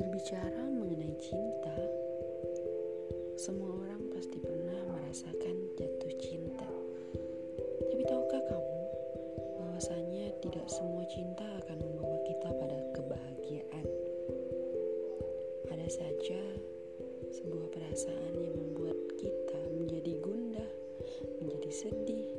Berbicara mengenai cinta, semua orang pasti pernah merasakan jatuh cinta. Tapi tahukah kamu bahwasanya tidak semua cinta akan membawa kita pada kebahagiaan? Ada saja sebuah perasaan yang membuat kita menjadi gundah, menjadi sedih